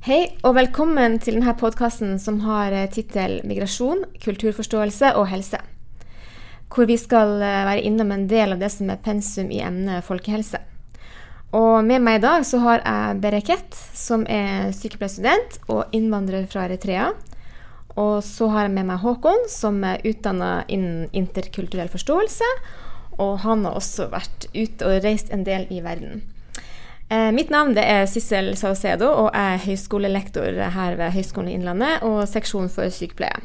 Hei, og velkommen til denne podkasten som har eh, tittel 'Migrasjon, kulturforståelse og helse'. Hvor vi skal eh, være innom en del av det som er pensum i emnet folkehelse. Og med meg i dag så har jeg Bereket, som er sykepleierstudent og innvandrer fra Eritrea. Og så har jeg med meg Håkon, som er utdanna innen interkulturell forståelse. Og han har også vært ute og reist en del i verden. Eh, mitt navn er Sissel Saucedo, og jeg er høyskolelektor her ved Høgskolen i Innlandet og seksjon for sykepleie.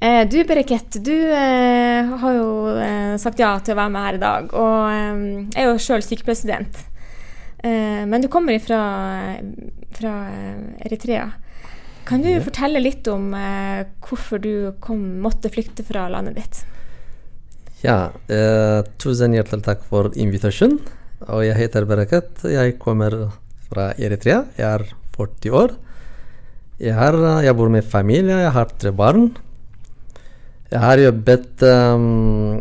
Eh, du Bereket, du eh, har jo sagt ja til å være med her i dag, og er jo sjøl sykepleierstudent. Men du kommer fra, fra Eritrea. Kan du fortelle litt om hvorfor du kom, måtte flykte fra landet ditt? Ja, tusen hjertelig takk for invitasjonen. Og jeg heter Bereket. Jeg kommer fra Eritrea. Jeg er 40 år. Jeg, har, jeg bor med familie. Jeg har tre barn. Jeg har jobbet um,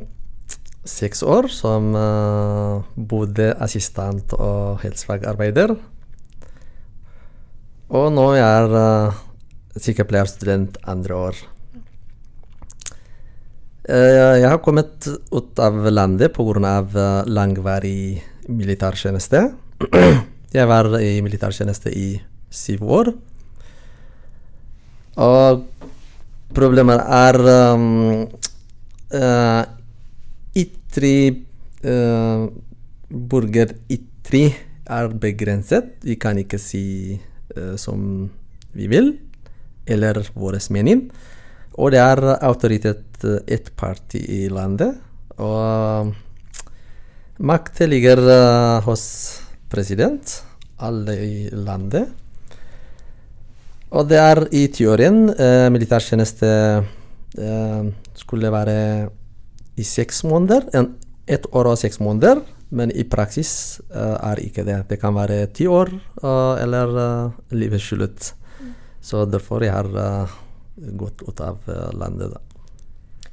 seks år som uh, både assistent og helsefagarbeider. Og nå er jeg uh, sykepleierstudent andre år. Uh, jeg har kommet ut av landet pga. Langvarig militærtjeneste. Jeg var i militærtjeneste i syv år. Og problemet er um, uh, Ytre uh, Burger ytre er begrenset. Vi kan ikke si uh, som vi vil, eller vår mening. Og det er autoritet ett parti i landet. Og Makt ligger uh, hos president, alle i landet. Og det er i teorien uh, militærtjeneste uh, skulle være i seks måneder. En, ett år og seks måneder. Men i praksis er ikke det. Det kan være ti år eller livet slutt. Mm. Så derfor jeg har gått ut av landet. da.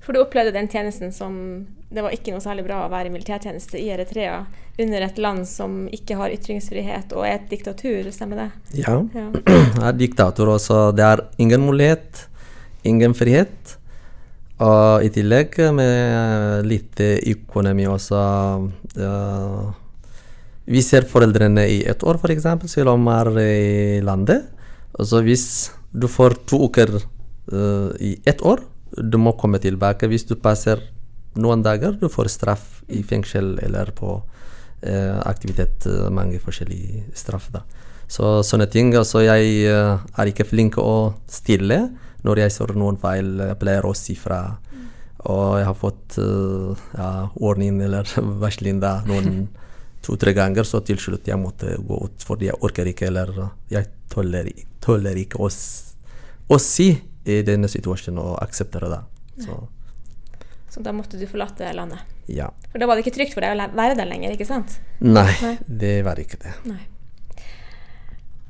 For du opplevde den tjenesten som Det var ikke noe særlig bra å være i militærtjeneste i Eritrea under et land som ikke har ytringsfrihet og er et diktatur, stemmer det? Ja, ja. det er diktator også. Det er ingen mulighet, ingen frihet. Og i tillegg med litt økonomi også. Uh, vi ser foreldrene i ett år, f.eks., selv om de er i landet. Altså hvis du får to uker uh, i ett år du må komme tilbake. Hvis du passer noen dager, du får straff i fengsel eller på eh, aktivitet. Eh, mange forskjellige straff. da. Så sånne ting. Altså, jeg eh, er ikke flink å stille når jeg ser noen feil. Jeg pleier å si fra. Og jeg har fått eh, ja, ordning eller varsling da noen to-tre ganger, så til slutt jeg måtte gå ut fordi jeg orker ikke, eller jeg tåler, tåler ikke å si i denne situasjonen og akseptere det. Så. Så da måtte du forlate landet? Ja. For da var det ikke trygt for deg å være der lenger, ikke sant? Nei, Nei. det var ikke det. Nei.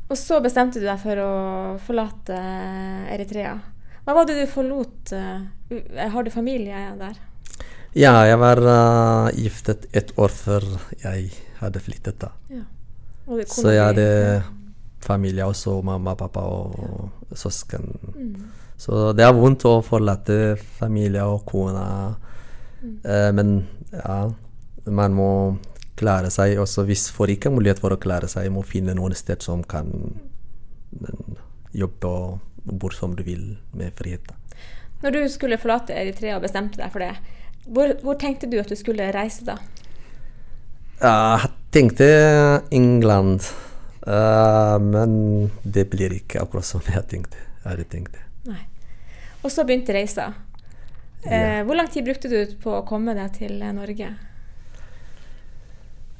Og så bestemte du deg for å forlate Eritrea. Hva var det du forlot? Eh, har du familie der? Ja, jeg var uh, giftet et år før jeg hadde flyttet. da. Ja. Så jeg hadde familie også, mamma, pappa og ja. søsken. Mm. Så det er vondt å forlate familie og kone. Mm. Eh, men ja, man må klare seg. Også hvis får ikke mulighet for å klare seg, må finne noen sted som kan jobbe og bo som du vil, med frihet. Når du skulle forlate Eritrea og bestemte deg for det, hvor, hvor tenkte du at du skulle reise da? Jeg tenkte England. Uh, men det blir ikke akkurat som jeg tenkte. Jeg hadde tenkt det. Nei. Og så begynte reisa. Eh, Hvor lang tid brukte du på å komme deg til eh, Norge?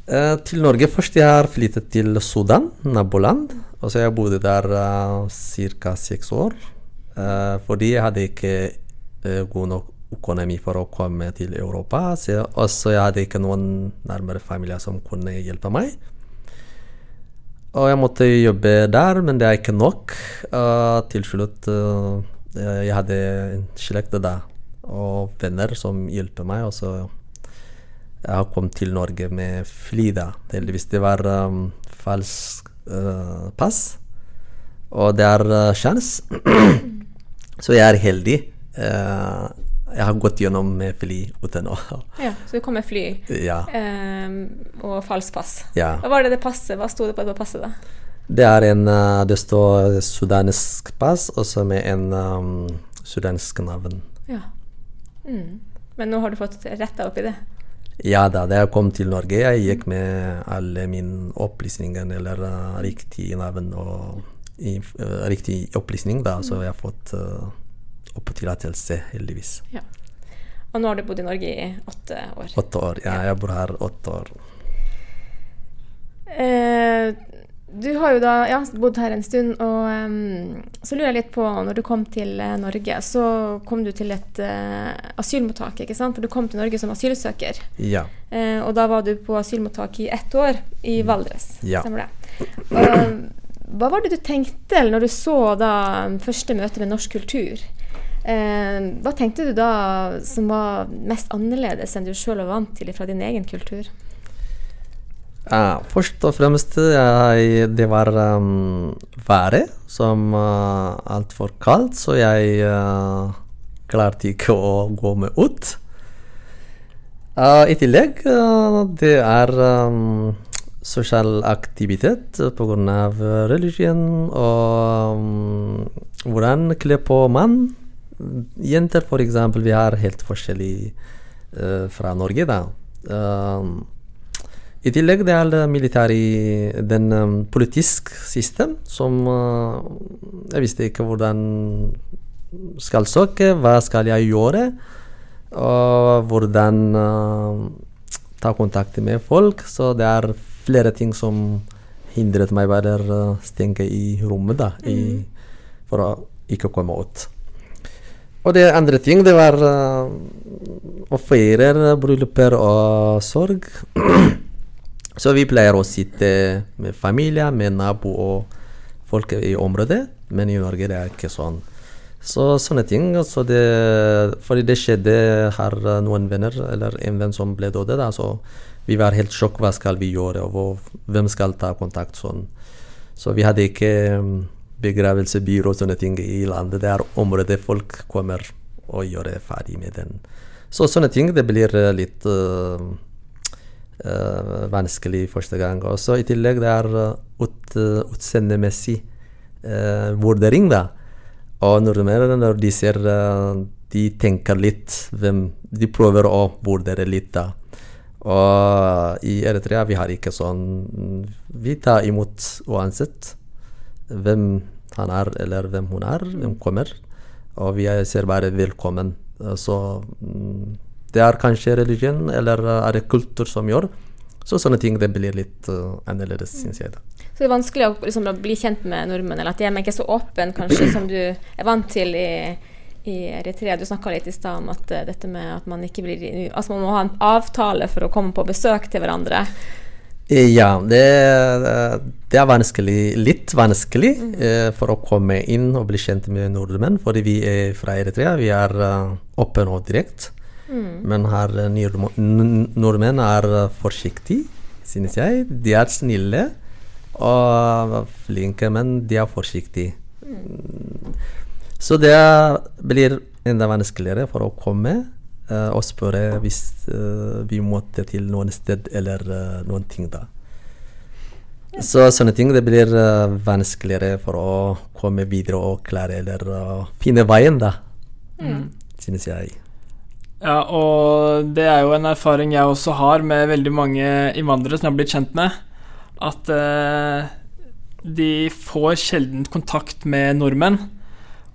Eh, til Norge først. Jeg har flyttet til Sudan, naboland. Og så jeg bodde der uh, ca. seks år. Uh, fordi jeg hadde ikke uh, god nok økonomi for å komme til Europa. Så jeg hadde ikke noen nærmere familie som kunne hjelpe meg. Og jeg måtte jobbe der, men det er ikke nok. Uh, til slutt uh, Eh, jeg hadde en slekt da, og venner som hjelper meg. Og så jeg har kommet til Norge med fly, da. Heldigvis det var um, falsk uh, pass. Og det er uh, sjans. så jeg er heldig. Uh, jeg har gått gjennom med fly uten å Ja, Så du kom med fly Ja. um, og falskt pass. ja. Hva var det det passet? Hva sto det på det passet, da? Det er en uh, Det står sudansk pass, også med en um, sudansk navn. Ja. Mm. Men nå har du fått retta opp i det? Ja da, da jeg kom til Norge, jeg gikk med alle mine opplysninger, eller uh, riktig navn og i, uh, riktig opplysning, da, så jeg har fått uh, opptillatelse, heldigvis. Ja. Og nå har du bodd i Norge i åtte år. Åtte år. Ja, jeg bor her åtte år. Eh, du har jo da ja, bodd her en stund, og um, så lurer jeg litt på Når du kom til eh, Norge, så kom du til et uh, asylmottak, ikke sant? For du kom til Norge som asylsøker. Ja. Uh, og da var du på asylmottak i ett år, i Valdres. Ja. Stemmer det? Og, hva var det du tenkte når du så da første møte med norsk kultur? Uh, hva tenkte du da som var mest annerledes enn du sjøl var vant til fra din egen kultur? Ja, først og fremst jeg, det var um, været som uh, altfor kaldt, så jeg uh, klarte ikke å gå meg ut. Uh, I tillegg uh, det er um, sosial aktivitet pga. religion og um, hvordan kle på mann. Jenter f.eks. vi er helt forskjellig uh, fra Norge, da. Um, i tillegg det er det militæri, den um, politisk system som uh, Jeg visste ikke hvordan skal søke, hva skal jeg gjøre, og hvordan uh, ta kontakt med folk. Så det er flere ting som hindret meg bare å stenge i rommet, da, i, for å ikke komme ut. Og det andre ting, det var uh, å feire brylluper og sorg. Så vi pleier å sitte med familie, med nabo og folk i området, men i Norge det er ikke sånn. Så sånne ting. Så det, fordi det skjedde her noen venner, eller en venn som ble død, så vi var helt sjokk. Hva skal vi gjøre, og hvem skal ta kontakt? sånn. Så vi hadde ikke begravelsebyrå begravelsesbyrå og sånne ting i landet. Det er området folk kommer og gjør ferdig med den. Så sånne ting, det blir uh, litt uh, vanskelig første gang. Og så i tillegg det er uh, ut, uh, utseendemessig vurdering, da. Og nordmenn, når de ser De tenker litt hvem De prøver å vurdere litt, da. Og i Eritrea vi har ikke sånn Vi tar imot uansett hvem han er eller hvem hun er, hvem kommer. Og vi ser bare velkommen. Så mm, det er kanskje religion eller er det kultur som gjør. Så sånne ting det blir litt uh, annerledes, syns jeg. da. Så det er vanskelig å, liksom, å bli kjent med nordmenn, eller at de er ikke så åpen kanskje som du er vant til i, i Eritrea. Du snakka litt i stad om at uh, dette med at man ikke blir Altså man må ha en avtale for å komme på besøk til hverandre. Ja, det, det er vanskelig, litt vanskelig eh, for å komme inn og bli kjent med nordmenn, fordi vi er fra Eritrea. Vi er uh, åpne og direkte. Men her nordmenn er forsiktige, synes jeg. De er snille og flinke, men de er forsiktige. Så det blir enda vanskeligere for å komme uh, og spørre hvis uh, vi måtte til noen sted eller uh, noen ting da. Så sånne ting det blir vanskeligere for å komme videre og klare eller finne veien, da. Mm. Synes jeg. Ja, og det er jo en erfaring jeg også har med veldig mange innvandrere som jeg har blitt kjent med. At eh, de får sjelden kontakt med nordmenn.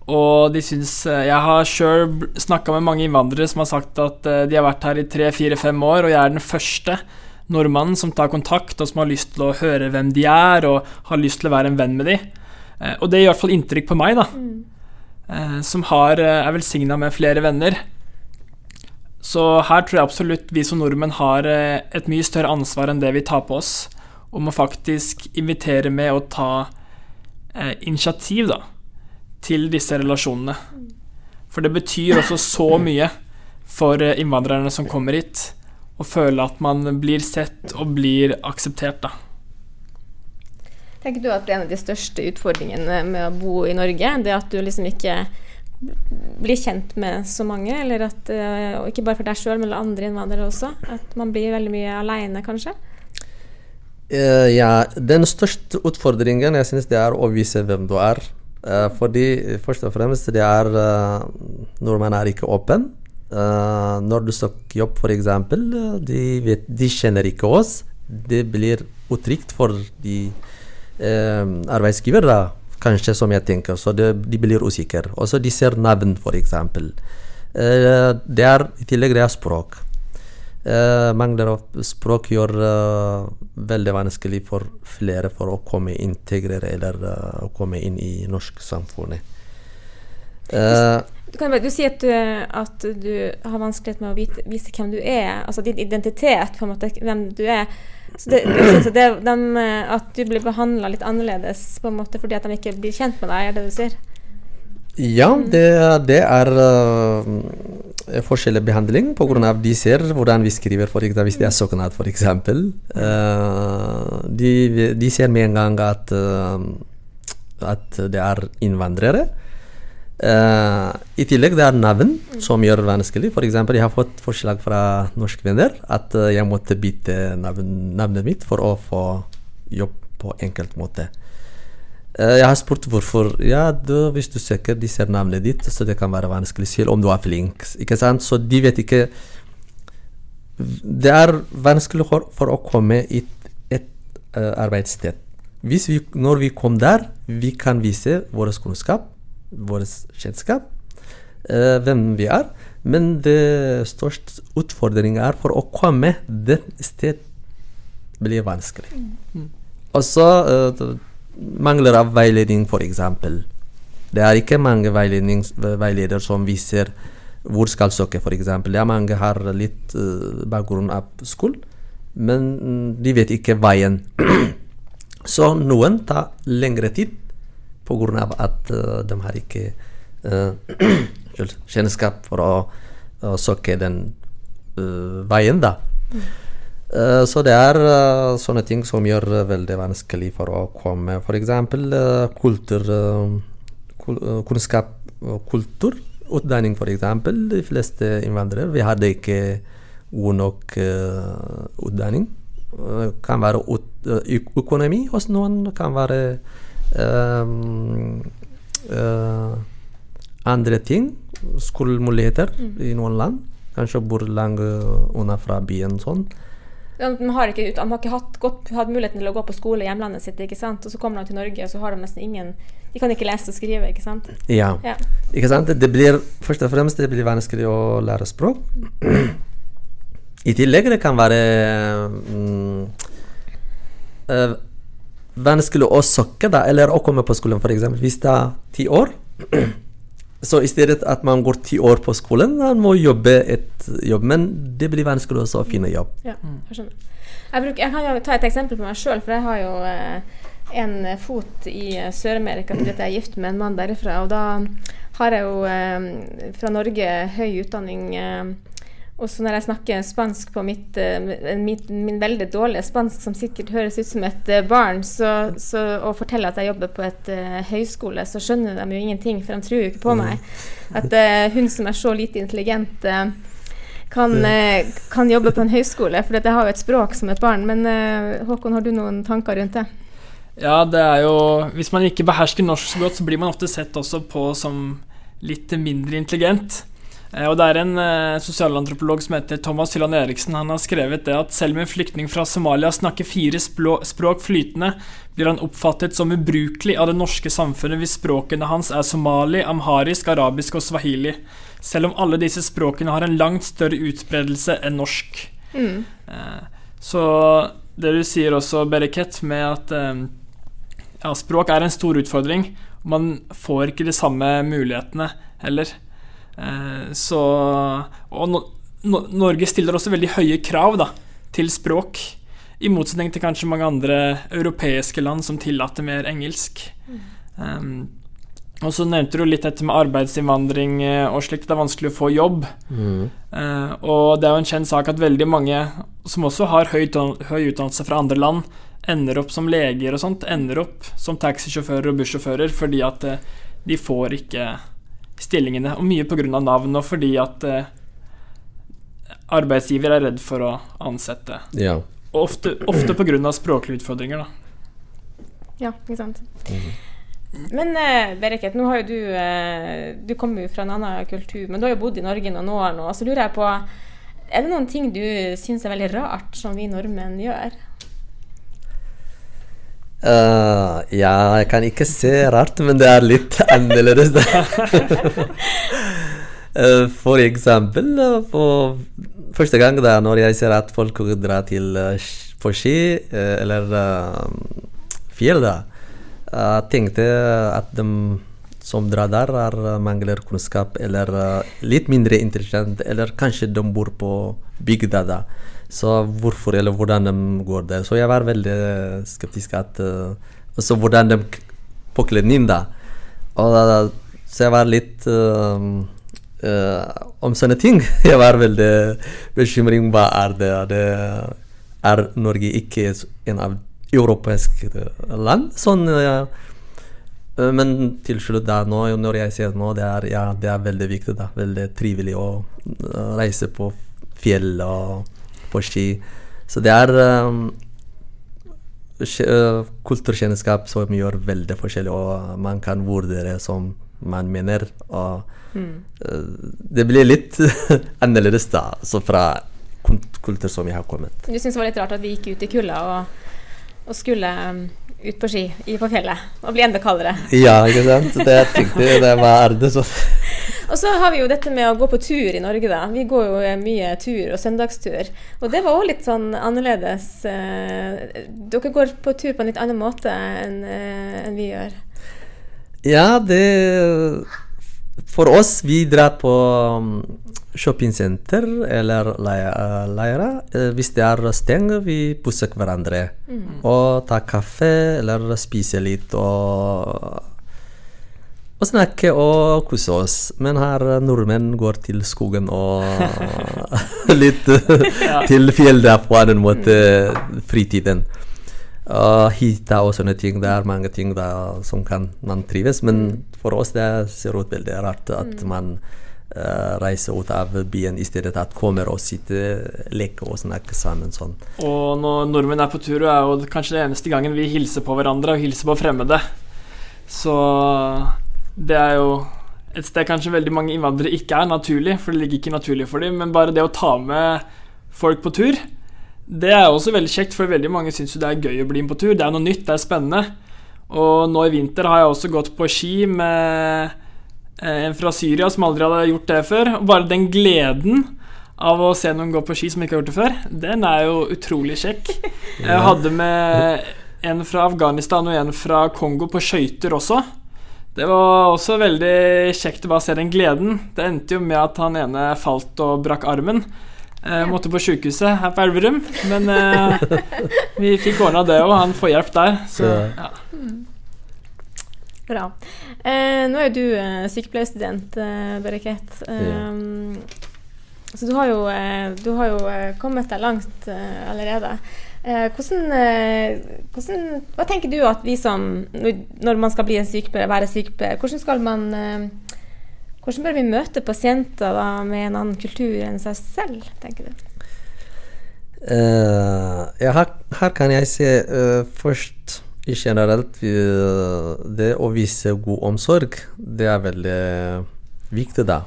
Og de syns Jeg har sjøl snakka med mange innvandrere som har sagt at eh, de har vært her i tre, fire, fem år, og jeg er den første nordmannen som tar kontakt, og som har lyst til å høre hvem de er, og har lyst til å være en venn med de. Eh, og det gjør i hvert fall inntrykk på meg, da. Eh, som har, er velsigna med flere venner. Så her tror jeg absolutt vi som nordmenn har et mye større ansvar enn det vi tar på oss, om å faktisk invitere med å ta eh, initiativ da, til disse relasjonene. For det betyr også så mye for innvandrerne som kommer hit, å føle at man blir sett og blir akseptert. da. Tenker du at en av de største utfordringene med å bo i Norge? Det er at du liksom ikke blir kjent med så mange, eller at, eh, og ikke bare for deg sjøl, men andre innvandrere også? At man blir veldig mye aleine, kanskje? Uh, ja, den største utfordringen jeg synes det er å vise hvem du er. Uh, fordi først og fremst det er uh, Nordmenn er ikke åpen. Uh, når du søker jobb, f.eks., de, de kjenner ikke oss. Det blir utrygt for de arbeidsgiver, da, kanskje, som jeg tenker. Så det, de blir usikre. Også de ser navn, f.eks. Uh, det er, I tillegg det er språk. Uh, mangler av språk gjør uh, veldig vanskelig for flere for å komme integrere eller uh, komme inn i norsk samfunnet. Du, kan, du sier at du, at du, har vanskelighet med å vite, vise hvem du er, altså din identitet, på en måte, hvem du er. Så det, så det, de, at du blir behandla litt annerledes på en måte fordi at de ikke blir kjent med deg, er det du sier? Ja, det, det er uh, forskjellig behandling pga. de ser hvordan vi skriver, for eksempel, hvis det er søknad f.eks. Uh, de, de ser med en gang at, uh, at det er innvandrere. Uh, I tillegg det er navn som gjør det vanskelig. Eksempel, jeg har fått forslag fra norske venner at uh, jeg måtte bytte navn, navnet mitt for å få jobb på enkelt måte. Uh, jeg har spurt hvorfor. Ja, du, hvis du søker, de ser navnet ditt, så det kan være vanskelig selv om du er flink. Ikke sant? Så de vet ikke Det er vanskelig for, for å komme i et, et uh, arbeidssted. Vi, når vi kom der, vi kan vise vår kunnskap, vår kjennskap, uh, hvem vi er. Men det største utfordringen er for å komme det sted blir vanskelig. Mm. Og så uh, mangler av veiledning, f.eks. Det er ikke mange veiledere som viser hvor skal søke, f.eks. Ja, mange har litt uh, bakgrunn av skole, men mm, de vet ikke veien. Så noen tar lengre tid pga. at de har ikke kjennskap for å, søke den veien, da. Så det er sånne ting som gjør det veldig vanskelig for å komme F.eks. Kultur, uh, kunnskap og kultur. Utdanning, f.eks. De fleste innvandrere vi hadde ikke god nok utdanning. Det kan være økonomi hos noen, kan være andre ting. Skolemuligheter mm. i noen land. Kanskje bor langt unna fra byen. sånn. De har ikke, de har ikke hatt, godt, hatt, muligheten til å gå på skole i hjemlandet sitt, ikke sant? og så kommer de til Norge, og så har de nesten ingen De kan ikke lese og skrive, ikke sant? Ja. ja. Ikke sant? Det blir først og fremst det blir vanskelig å lære språk. I tillegg det kan være mm, øh, vanskelig å søke, da, eller å komme på skolen, f.eks. Hvis det er ti år Så i stedet at man går ti år på skolen, man må jobbe et jobb. Men det blir vanskelig også å finne jobb. Ja, jeg skjønner. Jeg, bruker, jeg kan ta et eksempel på meg sjøl, for jeg har jo eh, en fot i eh, Sør-Amerika fordi jeg er gift med en mann derifra. Og da har jeg jo eh, fra Norge høy utdanning. Også når jeg snakker spansk på mitt, mitt, min, veldig dårlige spansk, som sikkert høres ut som et uh, barn, så, så, og forteller at jeg jobber på et uh, høyskole, så skjønner de jo ingenting, for de tror jo ikke på meg. At hun som er så lite intelligent, kan, kan, jobbe på en høyskole. For jeg har jo et språk som et barn. Men Håkon, har du noen tanker rundt det? Ja, det er jo Hvis man ikke behersker norsk så godt, så blir man ofte sett også på som litt mindre intelligent. Eh, og Det er en uh, sosialantropolog som heter Thomas Hylland Eriksen. Han har skrevet det at selv om en flyktning fra Somalia snakker fire språk flytende, blir han oppfattet som ubrukelig av det norske samfunnet hvis språkene hans er somali, amharisk, arabisk og swahili. Selv om alle disse språkene har en langt større utbredelse enn norsk. Mm. Uh, så det du sier også, Bereket, med at ja, språk er en stor utfordring. Man får ikke de samme mulighetene heller. Eh, så Og no, no, Norge stiller også veldig høye krav da, til språk. I motsetning til kanskje mange andre europeiske land som tillater mer engelsk. Mm. Um, og så nevnte du litt dette med arbeidsinnvandring eh, og slikt. Det er vanskelig å få jobb. Mm. Uh, og det er jo en kjent sak at veldig mange som også har høy, høy utdannelse fra andre land, ender opp som leger og sånt, ender opp som taxisjåfører og bussjåfører fordi at de får ikke stillingene. Og mye pga. navn, og fordi at eh, arbeidsgiver er redd for å ansette. Ja. Og ofte, ofte pga. språklige utfordringer, da. Ja, ikke sant. Men eh, Bereket, nå har jo du eh, Du kommer jo fra en annen kultur, men du har jo bodd i Norge noen år nå. Så lurer jeg på Er det noen ting du syns er veldig rart, som vi nordmenn gjør? Uh, ja, jeg kan ikke se rart, men det er litt annerledes. uh, for eksempel uh, for første gang da når jeg ser at folk drar til på ski eller fjell, da tenkte at de som drar der, er, mangler kunnskap eller litt mindre intelligent, eller kanskje de bor på bygda da. Så hvorfor eller hvordan de går der. Så jeg var veldig skeptisk at uh, Altså hvordan de påkler inn da. Og da, så jeg var litt uh, uh, Om sånne ting. Jeg var veldig bekymret. Hva er det? det er Norge ikke en av europeiske land? Sånn ja. Men til slutt, da, nå, når jeg ser nå, det er, ja, det er veldig viktig. da, Veldig trivelig å reise på fjell og på ski. Så det er um, kulturkjennskap som gjør veldig forskjellig, og man kan vurdere som man mener. Og mm. det blir litt annerledes da, så fra kultur som jeg har kommet. Du syns det var litt rart at vi gikk ut i kulda og, og skulle um, ut på ski på fjellet og bli enda kaldere? Ja, ikke sant. Det jeg tenkte, det var det, så og så har vi jo dette med å gå på tur i Norge, da. Vi går jo mye tur og søndagstur. Og det var òg litt sånn annerledes. Eh, dere går på tur på en litt annen måte enn eh, en vi gjør. Ja, det For oss, vi drar på shoppingsenter eller leirer. Eh, hvis det er stengt, vi pusser hverandre. Mm. Og tar kaffe eller spiser litt og og snakke og kose oss. Men her nordmenn går til skogen og litt til fjellet på en måte fritiden. Og hytta og sånne ting. Det er mange ting der som kan man trives. Men for oss det ser ut veldig rart at mm. man uh, reiser ut av byen i stedet at kommer og sitter, leker og snakker sammen. sånn. Og når nordmenn er på tur, er jo kanskje det eneste gangen vi hilser på hverandre og hilser på fremmede. Så det er jo et sted kanskje veldig mange innvandrere ikke er naturlig, for det ligger ikke naturlig for dem. Men bare det å ta med folk på tur, det er også veldig kjekt, for veldig mange syns jo det er gøy å bli med på tur. Det er noe nytt, det er spennende. Og nå i vinter har jeg også gått på ski med eh, en fra Syria som aldri hadde gjort det før. Og bare den gleden av å se noen gå på ski som ikke har gjort det før, den er jo utrolig kjekk. Jeg hadde med en fra Afghanistan og en fra Kongo på skøyter også. Det var også veldig kjekt å bare se den gleden. Det endte jo med at han ene falt og brakk armen. Eh, måtte på sjukehuset her på Elverum, men eh, vi fikk ordna det òg. Han får hjelp der. Så, ja. Bra. Eh, nå er jo du eh, sykepleierstudent, eh, Bereket. Ja. Så du har jo, eh, du har jo kommet deg langt allerede. Eh, hvordan, eh, hvordan, hva tenker du at vi som Når man skal bli en sykepleier, være sykepleier, hvordan skal man eh, Hvordan bør vi møte pasienter da, med en annen kultur enn seg selv, tenker du? Uh, ja, her, her, kan jeg se uh, først generelt Det å vise god omsorg, det er veldig viktig, da.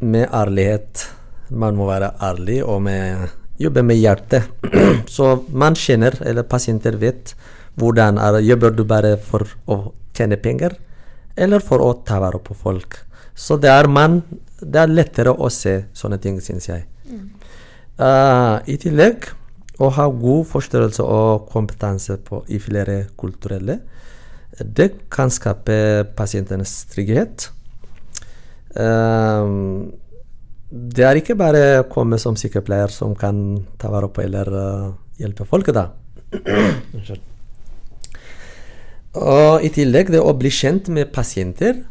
med ærlighet. Man må være ærlig, og med jobbe med hjertet. Så man kjenner, eller pasienter vet, hvordan er Jobber du bare for å tjene penger, eller for å ta vare på folk? Så det er, man, det er lettere å se sånne ting, syns jeg. Mm. Uh, I tillegg å ha god forståelse og kompetanse på, i flere kulturelle, det kan skape pasientenes trygghet. Um, det er ikke bare å komme som sykepleier som kan ta vare på eller uh, hjelpe folk, da. Og i tillegg det å bli kjent med pasienter,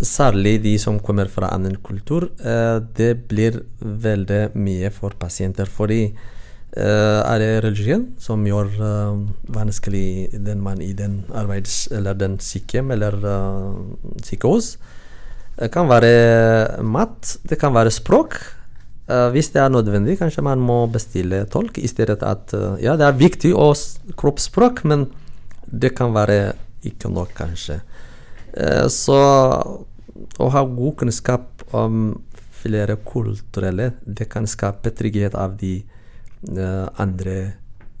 særlig de som kommer fra annen kultur, uh, det blir veldig mye for pasienter. Fordi er det religion som gjør vanskelig den man i den arbeids... eller den sykehjem eller sykehus. Det kan være mat, det kan være språk. Uh, hvis det er nødvendig, kanskje man må bestille tolk i stedet at uh, Ja, det er viktig å kroppsspråk, men det kan være ikke nok, kanskje. Uh, så å ha god kunnskap om flere kulturelle, det kan skape trygghet av de andre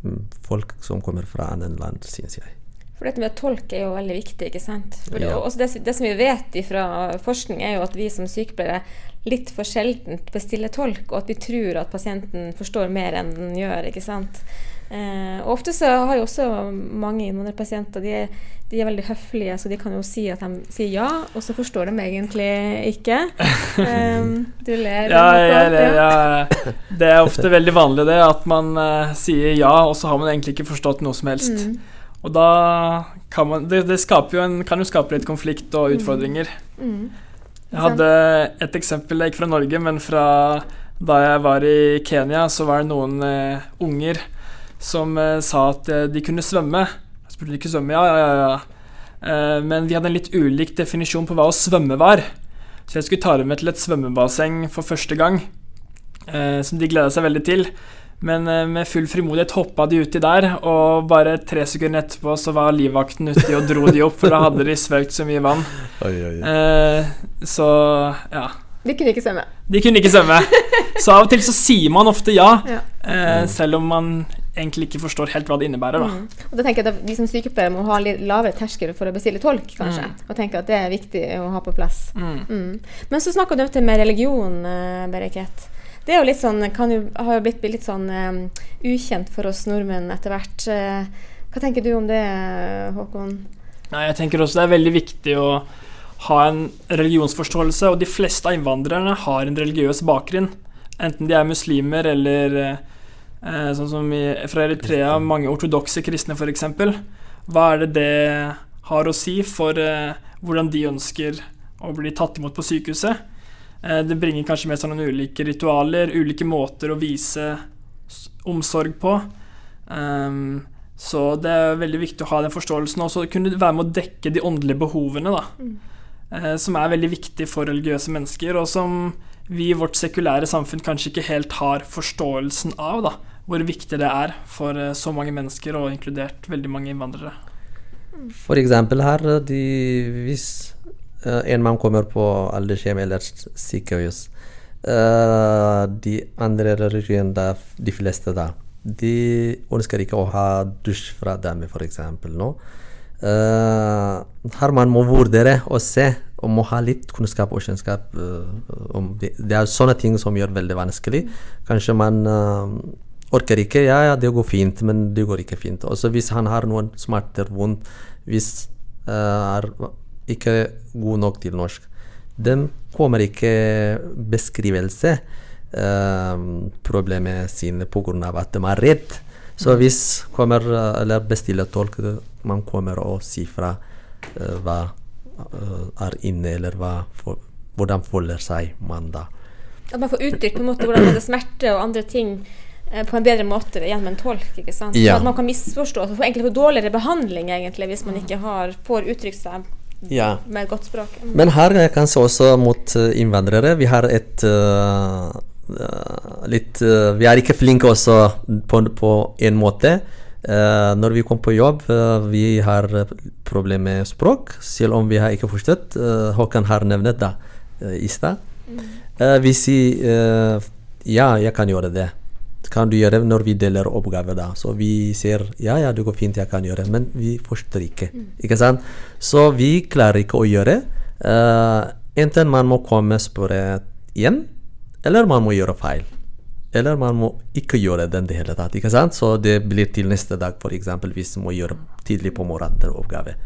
mm, folk som kommer fra andre land, syns jeg. For dette med tolk er jo veldig viktig. ikke sant? Ja. Det, det, som vi vet fra forskning, er jo at vi som sykepleiere litt for sjeldent bestiller tolk, og at vi tror at pasienten forstår mer enn den gjør. ikke sant? Eh, og Ofte så har jo også mange innvandrerpasienter de, de, er veldig høflige, så de kan jo si at de sier ja, og så forstår de egentlig ikke. Um, du ler. Ja, jeg ler. Ja. Det er ofte veldig vanlig det, at man uh, sier ja, og så har man egentlig ikke forstått noe som helst. Mm. Og da kan man Det, det jo en, kan jo skape litt konflikt og mm. utfordringer. Mm. Mm. Jeg hadde et eksempel, ikke fra Norge, men fra da jeg var i Kenya, så var det noen uh, unger som uh, sa at de kunne svømme. Jeg spurte de ikke svømme, ja, ja, ja. ja. men vi hadde en litt ulik definisjon på hva å svømme var. Så jeg skulle ta dem med til et svømmebasseng for første gang, som de gleda seg veldig til. Men eh, med full frimodighet hoppa de uti der, og bare tre sekunder etterpå så var livvakten uti og dro de opp, for da hadde de svømt så mye vann. Oi, oi, oi. Eh, så ja. De kunne ikke svømme? De kunne ikke svømme. Så av og til så sier man ofte ja, ja. Eh, selv om man egentlig ikke forstår helt hva det innebærer. Da. Mm. Og da tenker jeg at Vi som sykepleiere må ha litt lavere terskel for å bestille tolk, kanskje. Mm. Og tenke at det er viktig å ha på plass. Mm. mm. Men så snakker du om med religion, uh, Bereket. Det er jo litt sånn, jo, har jo blitt litt sånn um, ukjent for oss nordmenn etter hvert. Uh, hva tenker du om det, Håkon? Nei, jeg tenker også det er veldig viktig å ha en religionsforståelse, og de fleste av innvandrerne har en religiøs bakgrunn. Enten de er muslimer eller eh, sånn som i, fra Eritrea, mange ortodokse kristne f.eks. Hva er det det har å si for eh, hvordan de ønsker å bli tatt imot på sykehuset? Eh, det bringer kanskje med seg noen ulike ritualer, ulike måter å vise omsorg på. Um, så det er veldig viktig å ha den forståelsen, og så kunne være med å dekke de åndelige behovene, da. Mm. Eh, som er veldig viktig for religiøse mennesker, og som vi i vårt sekulære samfunn kanskje ikke helt har forståelsen av, da. Hvor viktig det er for uh, så mange mennesker, og inkludert veldig mange innvandrere. For eksempel her, de, hvis Eh, en mann kommer på aldershjem eller sykehus. De andre religionene, de fleste da, de ønsker ikke å ha dusj fra dem, f.eks. nå. Uh, her man må vurdere og se og må ha litt kunnskap og kjennskap uh, om det. Det er sånne ting som gjør det veldig vanskelig. Kanskje man uh, orker ikke. Ja, ja, det går fint, men det går ikke fint. Også hvis han har noen smerter, vondt, hvis uh, er ikke god nok til norsk. den kommer ikke beskrivelse uh, problemet sine pga. at de er redd. Så mm. hvis kommer, eller bestiller tolk, man kommer og sier fra uh, hva er inne, eller hva for, hvordan føler seg man da. At man får uttrykt på en måte hvordan det er smerte og andre ting på en bedre måte gjennom en tolk. ikke sant? Ja. Så at man kan misforstå. Så får egentlig få dårligere behandling egentlig hvis man ikke har, får uttrykt seg ja. med godt språk. Mm. Men her eh, kanskje også mot eh, innvandrere. Vi har et uh, litt uh, Vi er ikke flinke også på, på en måte. Uh, når vi kommer på jobb, vi har problemer med språk, selv om vi har ikke forstått. Håkan har nevnt det i stad. Mm. vi sier ja, jeg kan gjøre det kan du gjøre når vi deler oppgaver. da. Så vi sier ja, ja, det går fint, jeg kan gjøre, men vi forstår ikke. Mm. ikke sant? Så vi klarer ikke å gjøre. Uh, enten man må komme og spørre igjen, eller man må gjøre feil. Eller man må ikke gjøre den det hele tatt. ikke sant? Så det blir til neste dag, f.eks. hvis man må gjøre tidlig på morgenen oppgave.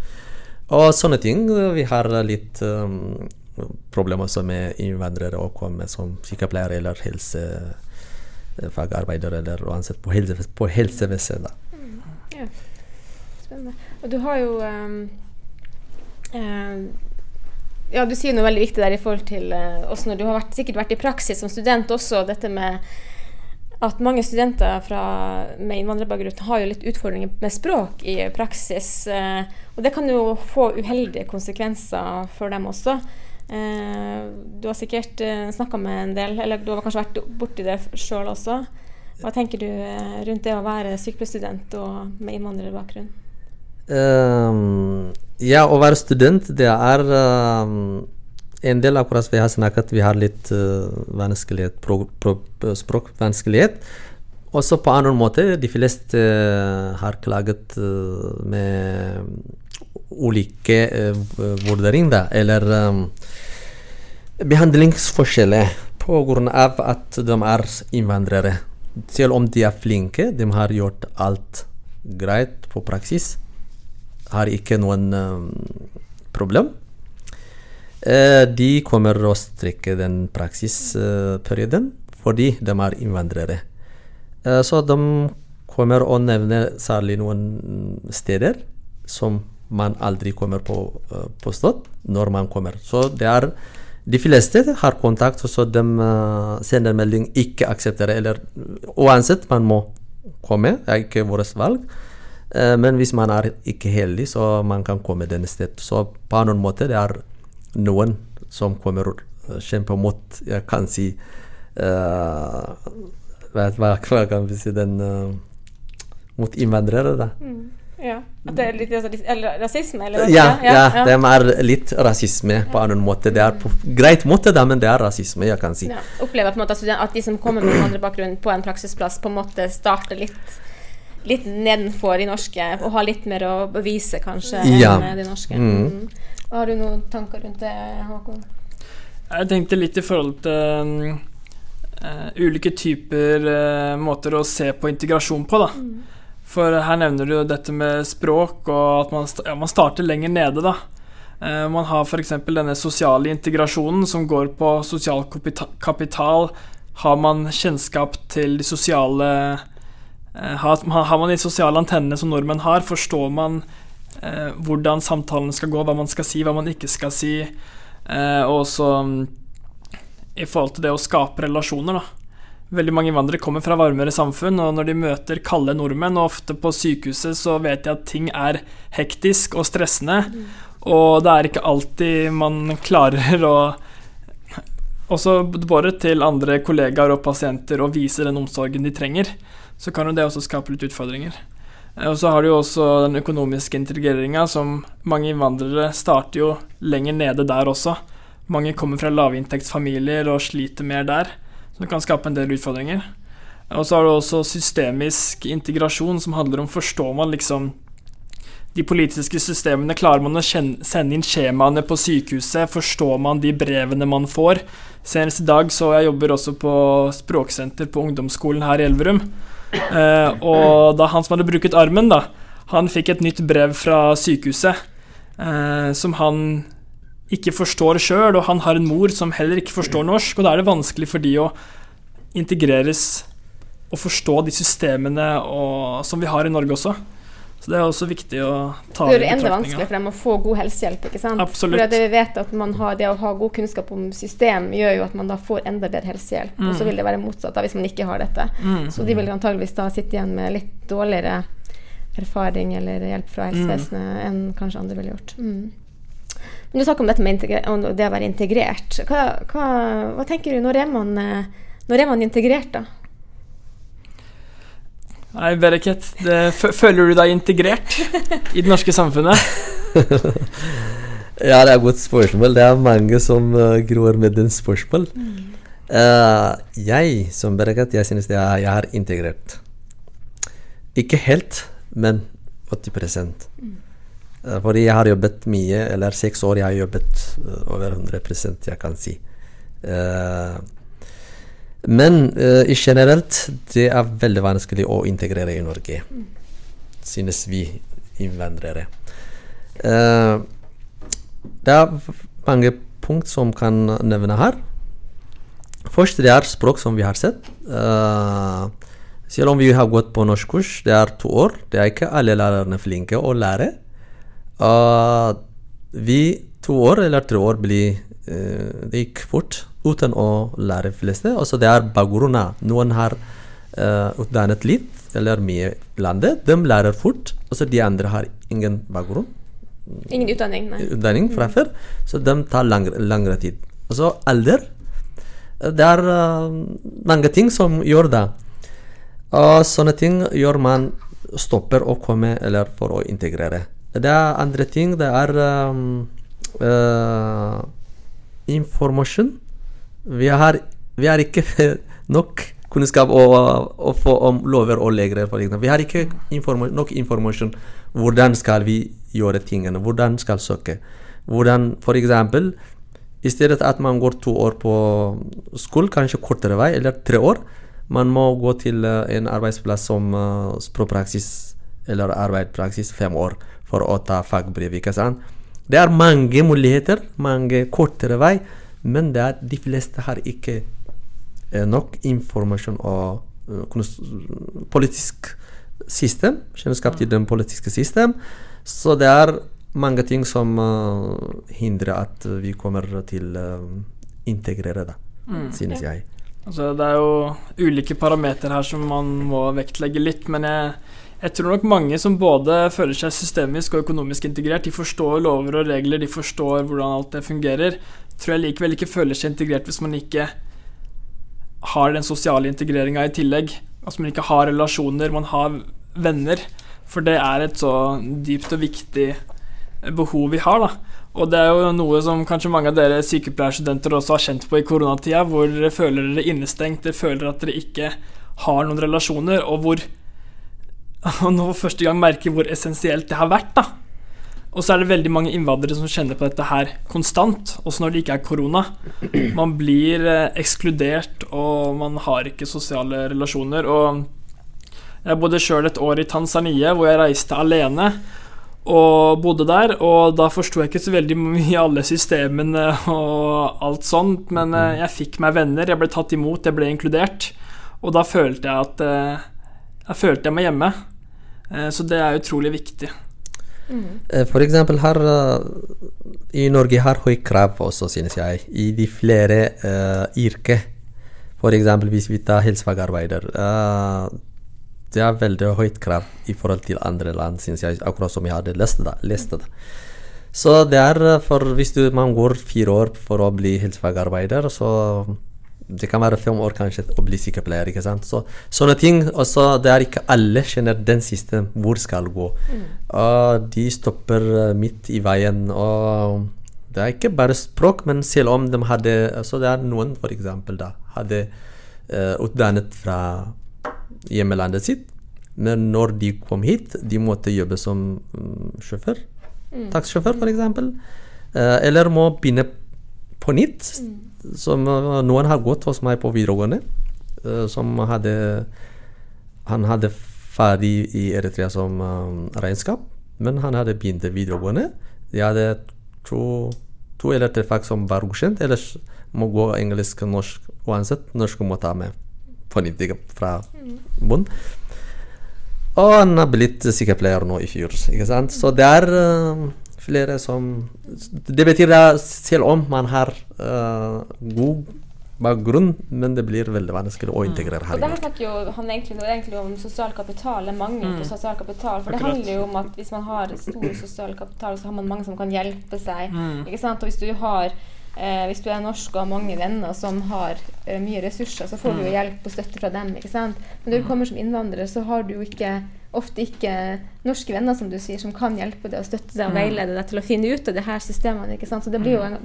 Og sånne ting. Vi har litt um, problemer med innvandrere å komme som sykepleiere eller helse fagarbeider eller ansatt på, helse, på helsevesenet. Ja. Spennende. Og du har jo um, uh, Ja, du sier noe veldig viktig der i forhold til uh, også når du har vært, sikkert vært i praksis som student også, dette med at mange studenter fra, med innvandrerbakgrunn har jo litt utfordringer med språk i praksis. Uh, og det kan jo få uheldige konsekvenser for dem også. Eh, du har sikkert eh, snakka med en del, eller du har kanskje vært borti det sjøl også. Hva tenker du eh, rundt det å være sykepleierstudent og med innvandrerbakgrunn? Um, ja, å være student, det er um, en del akkurat vi har snakket vi har litt uh, vanskelighet, språkvanskelighet. Også på annen måte, de fleste uh, har klaget uh, med ulike uh, vurderinger, eller um, behandlingsforskjeller av at de er innvandrere. Selv om de er flinke, de har gjort alt greit på praksis. Har ikke noen um, problem. Uh, de kommer å strekke den praksisperioden fordi de er innvandrere. Uh, så de kommer å nevne særlig noen steder som man aldri kommer på uh, påstått når man kommer. Så det er de fleste har kontakt, så de uh, sender melding 'ikke akseptere', eller uansett, man må komme. Det er ikke vårt valg. Uh, men hvis man er ikke heldig, så man kan komme denne stedet. Så på noen måte det er noen som kommer og kjempe mot Jeg kan si uh, hva, kan vi si den Mot innvandrere, da. Mm. Ja. At det er litt eller, rasisme? Eller ja, ja, ja, det er litt rasisme på en annen måte. Det er på greit måte, da, men det er rasisme, jeg kan si. Ja. Opplever på en måte at de som kommer med andre bakgrunn på en praksisplass, på en måte starter litt litt nedenfor de norske og har litt mer å bevise, kanskje, ja. enn de norske. Mm. Mm. Har du noen tanker rundt det, Håkon? Jeg tenkte litt i forhold til uh, ulike typer uh, måter å se på integrasjon på, da. Mm. For her nevner du jo dette med språk, og at man, ja, man starter lenger nede, da. Eh, man har f.eks. denne sosiale integrasjonen som går på sosial kapital. Har man kjennskap til de sosiale eh, har, man de sosiale antennene som nordmenn har, forstår man eh, hvordan samtalen skal gå, hva man skal si, hva man ikke skal si. Og også mm, i forhold til det å skape relasjoner, da. Veldig mange innvandrere kommer fra varmere samfunn, og når de møter kalde nordmenn, og ofte på sykehuset, så vet de at ting er hektisk og stressende. Mm. Og det er ikke alltid man klarer å Også både til andre kollegaer og pasienter å vise den omsorgen de trenger. Så kan jo det også skape litt utfordringer. Eh, og så har du jo også den økonomiske integreringa, som mange innvandrere starter jo lenger nede der også. Mange kommer fra lavinntektsfamilier og sliter mer der som kan skape en del utfordringer. Og så har du også systemisk integrasjon, som handler om forstår man liksom de politiske systemene? Klarer man å sende inn skjemaene på sykehuset? Forstår man de brevene man får? Senest i dag så jeg jobber også på språksenter på ungdomsskolen her i Elverum. Eh, og da han som hadde bruket armen, da, han fikk et nytt brev fra sykehuset eh, som han ikke forstår sjøl, og han har en mor som heller ikke forstår norsk, og da er det vanskelig for de å integreres og forstå de systemene og, som vi har i Norge også. Så det er også viktig å ta i betraktninga. Det gjør det enda vanskeligere for dem å få god helsehjelp. ikke sant? Absolutt. For vi vet at har, Det å ha god kunnskap om system gjør jo at man da får enda bedre helsehjelp. Mm. Og så mm. vil det være motsatt da hvis man ikke har dette. Mm. Så de vil antageligvis da sitte igjen med litt dårligere erfaring eller hjelp fra helsevesenet mm. enn kanskje andre ville gjort. Mm. Men du snakker om dette med om det å være integrert. Hva, hva, hva tenker du? Når er, man, eh, når er man integrert, da? Nei, Bereket, føler du deg integrert i det norske samfunnet? ja, det er et godt spørsmål. Det er mange som uh, gror med den spørsmål. Mm. Uh, jeg som Bereket, jeg synes jeg, jeg er integrert. Ikke helt, men 80 mm. Eh, fordi jeg har jobbet mye, eller seks år jeg har jobbet eh, over 100 jeg kan si. Uh, men generelt, det er veldig vanskelig å integrere i Norge, synes vi innvandrere. Det er mange punkt som kan nevne her. Først det er språk, som vi har sett. Selv om vi har gått på norskkurs, det er to år. Det er ikke alle lærerne flinke å lære. Uh, vi to år eller tre år blir uh, Det gikk fort uten å lære fleste. Også det er bakgrunnen. Noen har uh, utdannet litt eller mye landet, de lærer fort. Også de andre har ingen bakgrunn, Ingen utdanning, nei. utdanning fra før, så de tar langre, langere tid. Og så alder. eh, Det er uh, mange ting som gjør det. Og sånne ting gjør man stopper å komme eller for å integrere. Det er andre ting. Det er um, uh, informasjon. Vi vi har ikke nok kunnskap å, å få om lover og regler. Vi har ikke informa nok informasjon. Hvordan skal vi gjøre tingene? Hvordan skal søke? Hvordan, eksempel, i stedet at man går to år på skole, kanskje kortere vei, eller tre år, man må gå til eh, en arbeidsplass som uh, språkpraksis eller arbeidspraksis fem år for å ta fagbrev. ikke sant? Det er mange muligheter, mange kortere vei, men det er, de fleste har ikke eh, nok informasjon og eh, politisk system, kjennskap til det politiske system. Så det er mange ting som eh, hindrer at vi kommer til å integrere det, synes jeg. Altså, det er jo ulike parametere her som man må vektlegge litt, men jeg, jeg tror nok mange som både føler seg systemisk og økonomisk integrert, de forstår lover og regler, de forstår hvordan alt det fungerer, tror jeg likevel ikke føler seg integrert hvis man ikke har den sosiale integreringa i tillegg. Altså man ikke har relasjoner, man har venner. For det er et så dypt og viktig behov vi har, da. Og det er jo noe som kanskje mange av dere sykepleierstudenter også har kjent på i koronatida, hvor dere føler dere innestengt, dere føler at dere ikke har noen relasjoner, og hvor Og nå for første gang merker hvor essensielt det har vært, da. Og så er det veldig mange innvandrere som kjenner på dette her konstant, også når det ikke er korona. Man blir eh, ekskludert, og man har ikke sosiale relasjoner. Og jeg bodde sjøl et år i Tanzania, hvor jeg reiste alene og bodde der. Og da forsto jeg ikke så veldig mye alle systemene og alt sånt, men eh, jeg fikk meg venner, jeg ble tatt imot, jeg ble inkludert. Og da følte jeg at eh, Jeg følte jeg meg hjemme. Eh, Så det er utrolig viktig. Mm. For eksempel her eh, i Norge har høy krav også, synes jeg, i de flere uh, yrker. For eksempel hvis vi tar helsefagarbeider. Uh, det er veldig høyt krav i forhold til andre land, synes jeg, akkurat som jeg hadde lest det. Lest det. Så det er eh, for hvis du, man går fire år for å bli helsefagarbeider, så det kan være fem år kanskje å bli sykepleier. ikke sant? Så, sånne ting. også Det er ikke alle kjenner den siste hvor skal gå. Og de stopper eh, midt i veien. Og det er ikke bare språk, men selv om de hadde altså Det er noen for eksempel da hadde uh, utdannet fra hjemmelandet sitt, men når de kom hit, de måtte jobbe som um, sjåfør. Taxisjåfør, for eksempel. Eh, eller må begynne på nytt. Som noen har gått hos meg på videregående, eh, som hadde Han hadde ferdig i Eritrea som eh, regnskap, men han hadde begynt videregående. De hadde to, to eller tre fag som var godkjent, ellers må gå engelsk og norsk uansett. Norsk må ta med på nytt fra bunn. Og han har blitt sykepleier nå i fjor, ikke sant. Så det er eh, flere som Det betyr at selv om man har uh, god bakgrunn, men det blir veldig vanskelig å integrere her Og her snakker jo han egentlig, det er egentlig om sosial kapital, eller mangel på sosial kapital. For det handler jo om at hvis man har stor sosial kapital, så har man mange som kan hjelpe seg. Mm. Ikke sant? Og hvis du har eh, hvis du er norsk og har mange venner som har eh, mye ressurser, så får du jo hjelp og støtte fra dem. ikke sant? Men når du kommer som innvandrer, så har du jo ikke ofte ikke norske venner som du sier, som kan hjelpe deg og støtte deg og veilede deg til å finne ut av de her systemene. ikke sant? Så det blir jo en,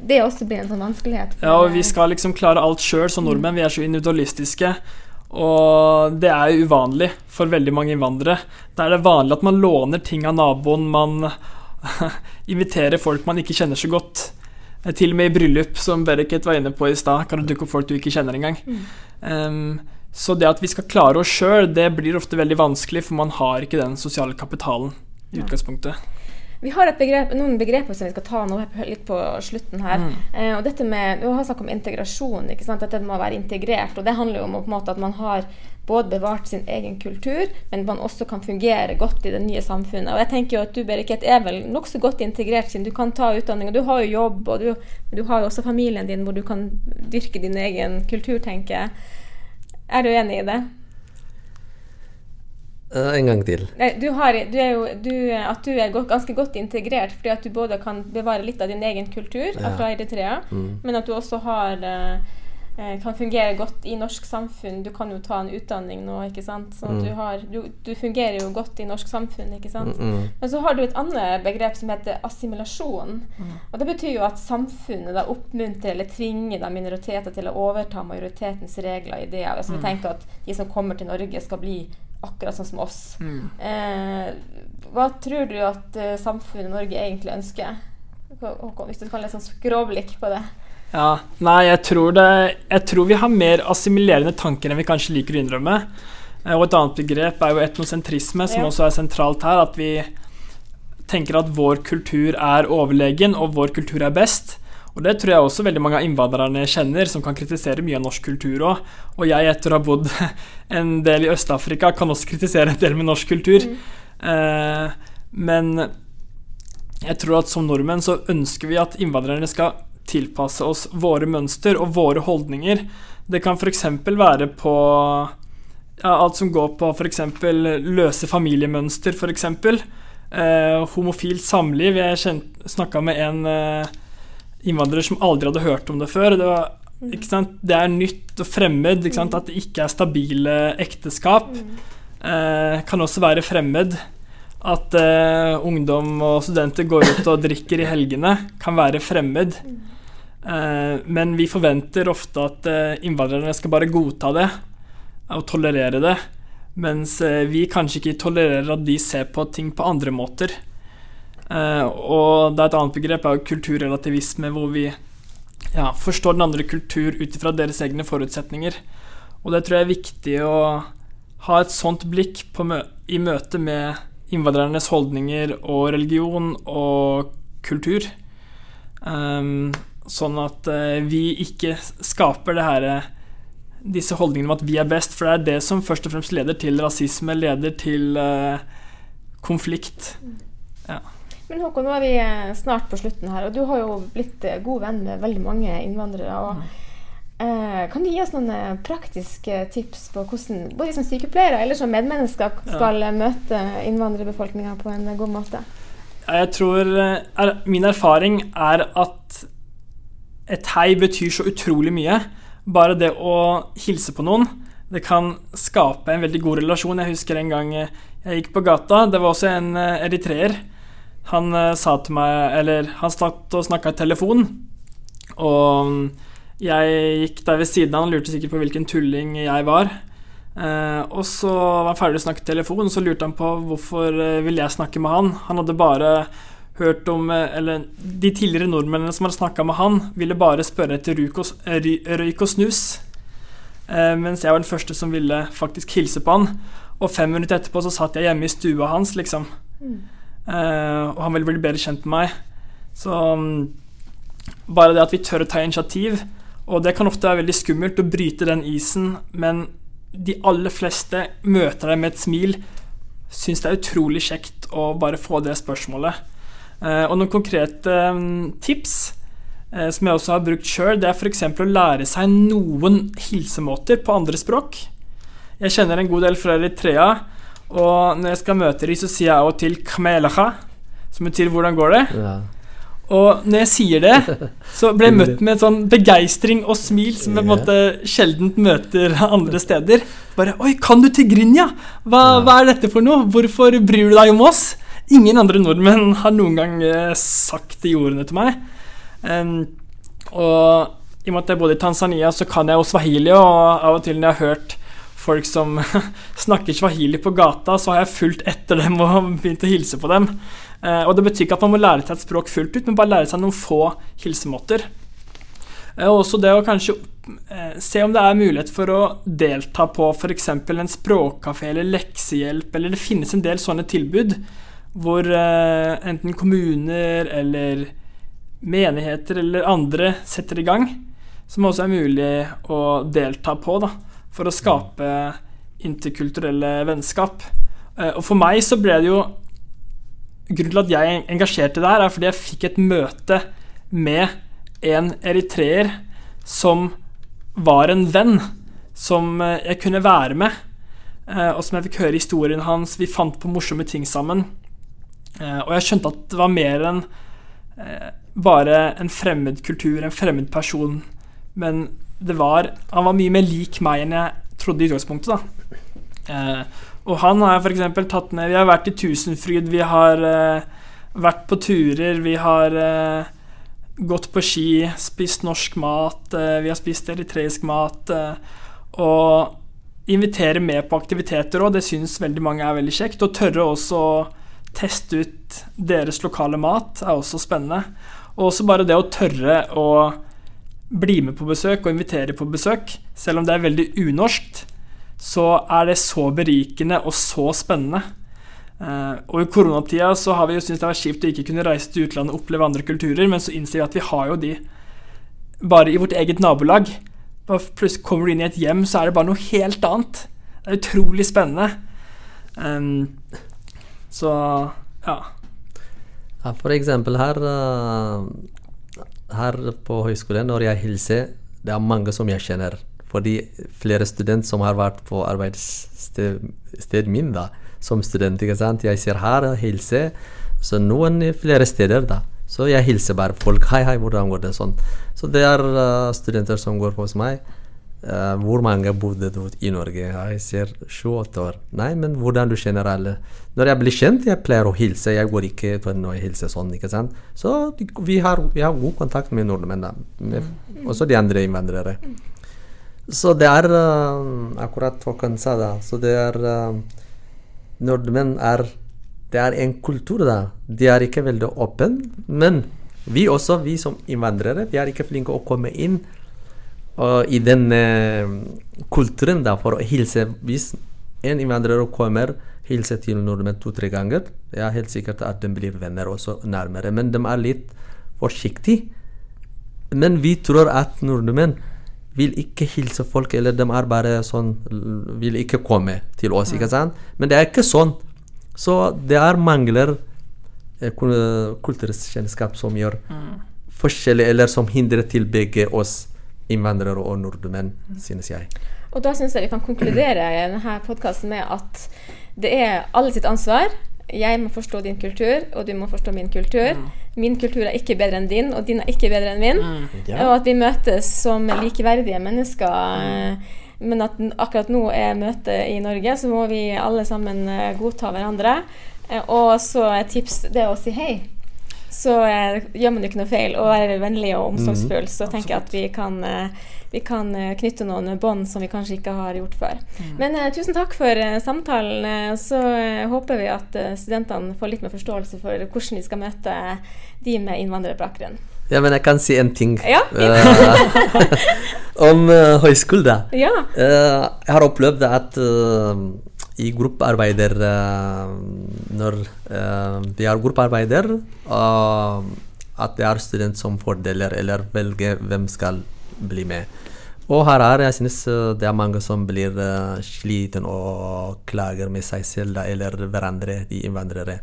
det også blir en sånn vanskelighet. Ja, og vi skal liksom klare alt sjøl som nordmenn. Vi er så individualistiske. Og det er jo uvanlig for veldig mange innvandrere. Da er det vanlig at man låner ting av naboen, man inviterer folk man ikke kjenner så godt. Eh, Til og med i bryllup, som Bereket var inne på i stad, kan det dukke opp folk du ikke kjenner engang. Um, så det at vi skal klare oss sjøl, det blir ofte veldig vanskelig, for man har ikke den sosiale kapitalen i utgangspunktet. Vi har begrep, noen begreper som vi skal ta nå litt på slutten her. Eh, og dette med, Du har snakket om integrasjon. ikke sant? Dette med å være integrert. og Det handler jo om på en måte at man har både bevart sin egen kultur, men man også kan fungere godt i det nye samfunnet. Og jeg tenker jo at Du Beriket, er vel nokså godt integrert, siden du kan ta utdanning. og Du har jo jobb, og du, du har jo også familien din hvor du kan dyrke din egen kultur, tenker jeg. Er du enig i det? Eh, en gang til. Nei, du har, du er jo, du, at du er ganske godt integrert, fordi at du både kan bevare litt av din egen kultur Ja. fra Eritrea, Mm. men at du også har eh, eh, kan fungere godt i norsk samfunn. Du kan jo ta en utdanning nå, ikke sant. Så Mm. du, har, du, du fungerer jo godt i norsk samfunn, ikke sant. Mm, mm. Men så har du et annet begrep som heter assimilasjon. Og Det betyr jo at samfunnet da oppmuntrer eller tvinger da minoriteter til å overta majoritetens regler og ideer. Altså Vi tenker at de som kommer til Norge, skal bli akkurat sånn som oss. Eh, hva tror du at uh, samfunnet Norge egentlig ønsker? Håkon, hvis du kan litt sånn skråblikk på det. Ja, nei, jeg tror det Jeg tror vi har mer assimilerende tanker enn vi kanskje liker å innrømme. Eh, Og et annet begrep er jo etnosentrisme, som Ja. også er sentralt her. At vi tenker at vår kultur er overlegen, og vår kultur er best. Og det tror jeg også veldig mange av innvandrerne kjenner, som kan kritisere mye av norsk kultur òg. Og jeg, etter å ha bodd en del i Øst-Afrika, kan også kritisere en del med norsk kultur. Eh, men jeg tror at som nordmenn så ønsker vi at innvandrerne skal tilpasse oss våre mønster og våre holdninger. Det kan f.eks. være på ja, alt som går på f.eks. løse familiemønster, f.eks. Eh, homofilt samliv. Jeg snakka med en eh, innvandrer som aldri hadde hørt om det før. Det, var, sant? det er nytt og fremmed. Sant? At det ikke er stabile ekteskap. Eh, kan også være fremmed. At eh, ungdom og studenter går ut og drikker i helgene, kan være fremmed. Eh, men vi forventer ofte at eh, innvandrerne skal bare godta det og tolerere det. Mens eh, vi kanskje ikke tolererer at de ser på ting på andre måter. Eh, og det er et annet begrep er jo kulturrelativisme, hvor vi ja, forstår den andre kultur ut ifra deres egne forutsetninger. Og det tror jeg er viktig å ha et sånt blikk mø i møte med innvandrernes holdninger og religion og kultur. Um, sånn at uh, vi ikke skaper her, disse holdningene om at vi er best, for det er det som først og fremst leder til rasisme, leder til uh, konflikt. Ja. Men Håkon, nå er vi eh, snart på slutten her, og du har jo blitt eh, god venn med veldig mange innvandrere. og eh, Kan du gi oss noen eh, praktiske tips på hvordan både som sykepleiere eller som medmennesker skal ja. møte innvandrerbefolkninga på en god måte? Jeg tror er, Min erfaring er at et hei betyr så utrolig mye. Bare det å hilse på noen, det kan skape en veldig god relasjon. Jeg husker en gang jeg gikk på gata. Det var også en eritreer. Han uh, sa til meg Eller han satt og snakka i telefon, og jeg gikk der ved siden av han lurte sikkert på hvilken tulling jeg var. Uh, og så var han ferdig å snakke i telefon, så lurte han på hvorfor uh, ville jeg snakke med han. Han hadde bare hørt om Eller de tidligere nordmennene som hadde snakka med han, ville bare spørre etter røyk og snus. mens jeg var den første som ville faktisk hilse på han. Og fem minutter etterpå så satt jeg hjemme i stua hans, liksom. Mm. Uh, og han vil bli bedre kjent med meg. Så um, bare det at vi tør å ta initiativ Og det kan ofte være veldig skummelt å bryte den isen, men de aller fleste møter deg med et smil. Syns det er utrolig kjekt å bare få det spørsmålet. Uh, og noen konkrete um, tips uh, som jeg også har brukt sjøl, det er f.eks. å lære seg noen hilsemåter på andre språk. Jeg kjenner en god del fra Eritrea. Og når jeg skal møte dem, så sier jeg av og til Kmelacha som betyr 'hvordan går det'? Ja. Og når jeg sier det, så blir jeg møtt med sånn begeistring og smil som jeg på en måte sjelden møter andre steder. Bare 'Oi, kan du Tigrinja? Hva, hva er dette for noe? Hvorfor bryr du deg om oss?' Ingen andre nordmenn har noen gang uh, sagt de ordene til meg. Um, og i og med at jeg bodde i Tanzania, så kan jeg jo swahili, og av og til når jeg har hørt folk som snakker swahili på gata, så har jeg fulgt etter dem og begynt å hilse på dem. Eh, og Det betyr ikke at man må lære seg et språk fullt ut, men bare lære seg noen få hilsemåter. Eh, og også det å kanskje eh, se om det er mulighet for å delta på f.eks. en språkkafé eller leksehjelp, eller det finnes en del sånne tilbud hvor enten kommuner eller menigheter eller andre setter i gang, som også er mulig å delta på. da for å skape interkulturelle vennskap. Eh, og for meg så ble det jo Grunnen til at jeg engasjerte der, er fordi jeg fikk et møte med en eritreer som var en venn, som eh, jeg kunne være med. eh, og som jeg fikk høre historien hans. Vi fant på morsomme ting sammen. Og jeg skjønte at det var mer enn bare en fremmed kultur, en fremmed person. Men det var Han var mye mer lik meg enn jeg trodde i utgangspunktet, da. Eh, og han har jeg f.eks. tatt med Vi har vært i Tusenfryd, vi har eh, vært på turer, vi har eh, gått på ski, spist norsk mat, eh, vi har spist eritreisk mat. Eh, og invitere med på aktiviteter òg, det syns veldig mange er veldig kjekt. Og tørre også å teste ut deres lokale mat er også spennende. Og også bare det å tørre å bli med på besøk og invitere på besøk, selv om det er veldig unorskt, så er det så berikende og så spennende. Uh, og i koronatida så har vi jo syntes det var kjipt å ikke kunne reise til utlandet og oppleve andre kulturer, men så innser vi at vi har jo de bare i vårt eget nabolag. Plutselig kommer du inn i et hjem, så er det bare noe helt annet. Det er utrolig spennende. Um, så ja. ja. For eksempel her uh, Her på høyskolen, når jeg hilser, det er mange som jeg kjenner. Fordi flere studenter som har vært på arbeidsstedet min da, som student. ikke sant? Jeg ser her og hilser. Så noen flere steder, da. Så jeg hilser bare folk. 'Hei, hei, hvordan går det?' sånn. Så det er uh, studenter som går hos meg. Uh, hvor mange bodde du i Norge? Jeg ser sju-åtte år. Nei, men hvordan du kjenner alle? Når jeg blir kjent, jeg pleier å hilse. Jeg går ikke til å hilse sånn, ikke sant. Så vi har, vi har god kontakt med nordmenn. Med, også de andre innvandrere. Så det er uh, akkurat Håkon sa, da. Så det er uh, Nordmenn er Det er en kultur, da. De er ikke veldig åpne. Men vi også, vi som innvandrere, vi er ikke flinke å komme inn uh, i den kulturen da, for å hilse. Hvis en innvandrer kommer hilser til nordmenn to-tre ganger, det er helt sikkert at de blir venner også nærmere. Men de er litt forsiktige. Men vi tror at nordmenn vil ikke hilse folk, eller de er bare sånn Vil ikke komme til oss, ikke sant? Men det er ikke sånn. Så det er mangler eh, kulturkjennskap som gjør mm. forskjellig, eller som hindrer til begge oss innvandrere og nordmenn, synes jeg. Og da syns jeg vi kan konkludere i denne podkasten med at det er alle sitt ansvar jeg må forstå din kultur, og du må forstå min kultur. Mm. Min kultur er ikke bedre enn din, og din er ikke bedre enn min. Mm. Ja. Og at vi møtes som likeverdige mennesker. Mm. Men at akkurat nå er møtet i Norge, så må vi alle sammen eh, godta hverandre. Eh, og så et tips det er å si hei. Så eh, gjør man jo ikke noe feil, og være vennlig og omsorgsfull. Mm. Så tenker jeg at vi kan vi kan eh, knytte noen bånd som vi kanskje ikke har gjort før. Mm. Men eh, tusen takk for uh, samtalen. så uh, håper vi at studentene får litt mer forståelse for hvordan de skal møte de med innvandrerbakgrunn. Ja, men jeg kan si en ting ja. om uh, høyskole. Ja. Uh, jeg har opplevd at i gruppearbeider Når vi har gruppearbeider, at det er studenter som fordeler eller velger hvem skal bli med. Og her er jeg synes eh, det er mange som blir uh, sliten og klager med seg selv da, eller hverandre, de innvandrere.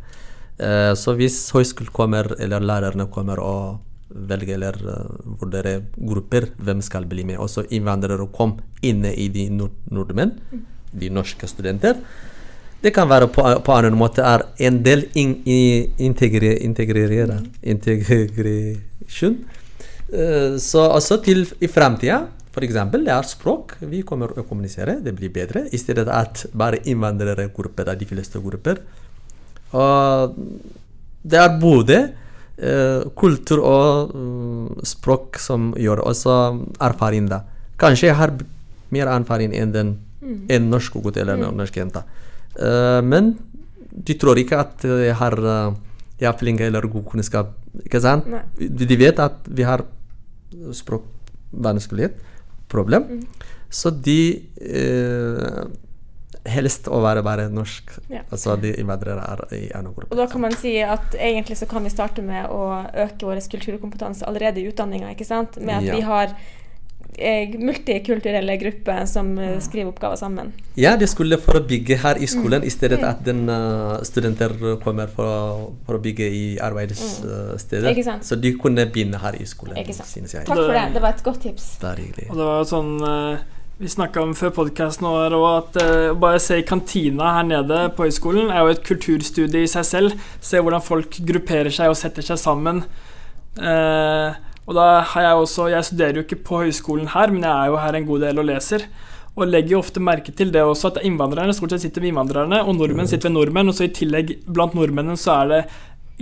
Uh, så hvis høyskolen kommer, eller lærerne kommer og velger eller uh, vurderer grupper, hvem skal bli med? Også innvandrere kom inne i de nord nordmenn, de norske studenter. Det kan være på, på annen måte er en del in, in, integre, integrere, integrasjon. Eh, så også til i framtida, f.eks. det er språk. Vi kommer å kommunisere, det blir bedre. I stedet at bare innvandrergrupper er de fleste grupper. Og det er både uh, kultur og uh, språk som gjør også erfaring, da. Kanskje jeg har mer erfaring enn den mm. en norsk gutt eller en mm. norsk jente. Uh, men de tror ikke at jeg har jeg er flink eller god kunnskap. Ikke sant? Nei. De vet at vi har språkvanskelighet, problem. Mm. Så de eh, helst å være bare norsk. Ja. Altså de innvandrere er i en gruppe. Og da kan man si at egentlig så kan vi starte med å øke vår kulturkompetanse allerede i utdanninga, ikke sant? Med at ja. vi har Eh, multikulturelle grupper som eh, skriver oppgaver sammen. Ja, det skulle for å bygge her i skolen, mm. i stedet at den, uh, studenter kommer for å, for å bygge i arbeidsstedet. Mm. Så de kunne begynne her i skolen. synes jeg. Takk for det. Det var et godt tips. Det er hyggelig. Og det var sånn uh, vi snakka om før podkasten at uh, bare se i kantina her nede på høyskolen er jo et kulturstudie i seg selv. Se hvordan folk grupperer seg og setter seg sammen. Uh, og da har jeg også Jeg studerer jo ikke på høyskolen her, men jeg er jo her en god del og leser. Og legger jo ofte merke til det også, at innvandrerne stort sett sitter med innvandrerne, og nordmenn sitter ved nordmenn, og så i tillegg blant nordmennene så er det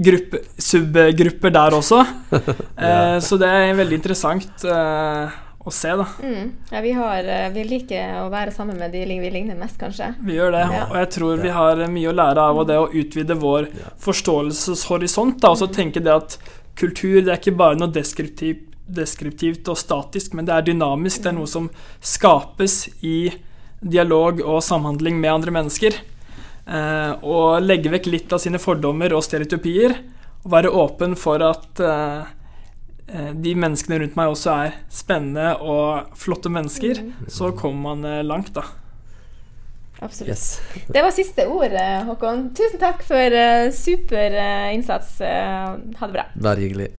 gruppe, subgrupper der også. eh, så det er veldig interessant. Eh, å se, da. Mm. Ja, vi, har, eh, vi, liker å være sammen med de vi ligner mest, kanskje. Vi gjør det, ja. og jeg tror vi har mye å lære av det å utvide vår forståelseshorisont. Da, og så tenke det at kultur det er ikke bare noe deskriptivt, deskriptivt og statisk, men det er dynamisk. Det er noe som skapes i dialog og samhandling med andre mennesker. Eh, og legge vekk litt av sine fordommer og stereotypier, og være åpen for at eh, Eh, de menneskene rundt meg også er spennende og flotte mennesker, mm. så kommer man eh, langt, da. Absolutt. Yes. Det var siste ord, Håkon. Tusen takk for uh, super uh, innsats. Uh, ha det bra. Vær hyggelig.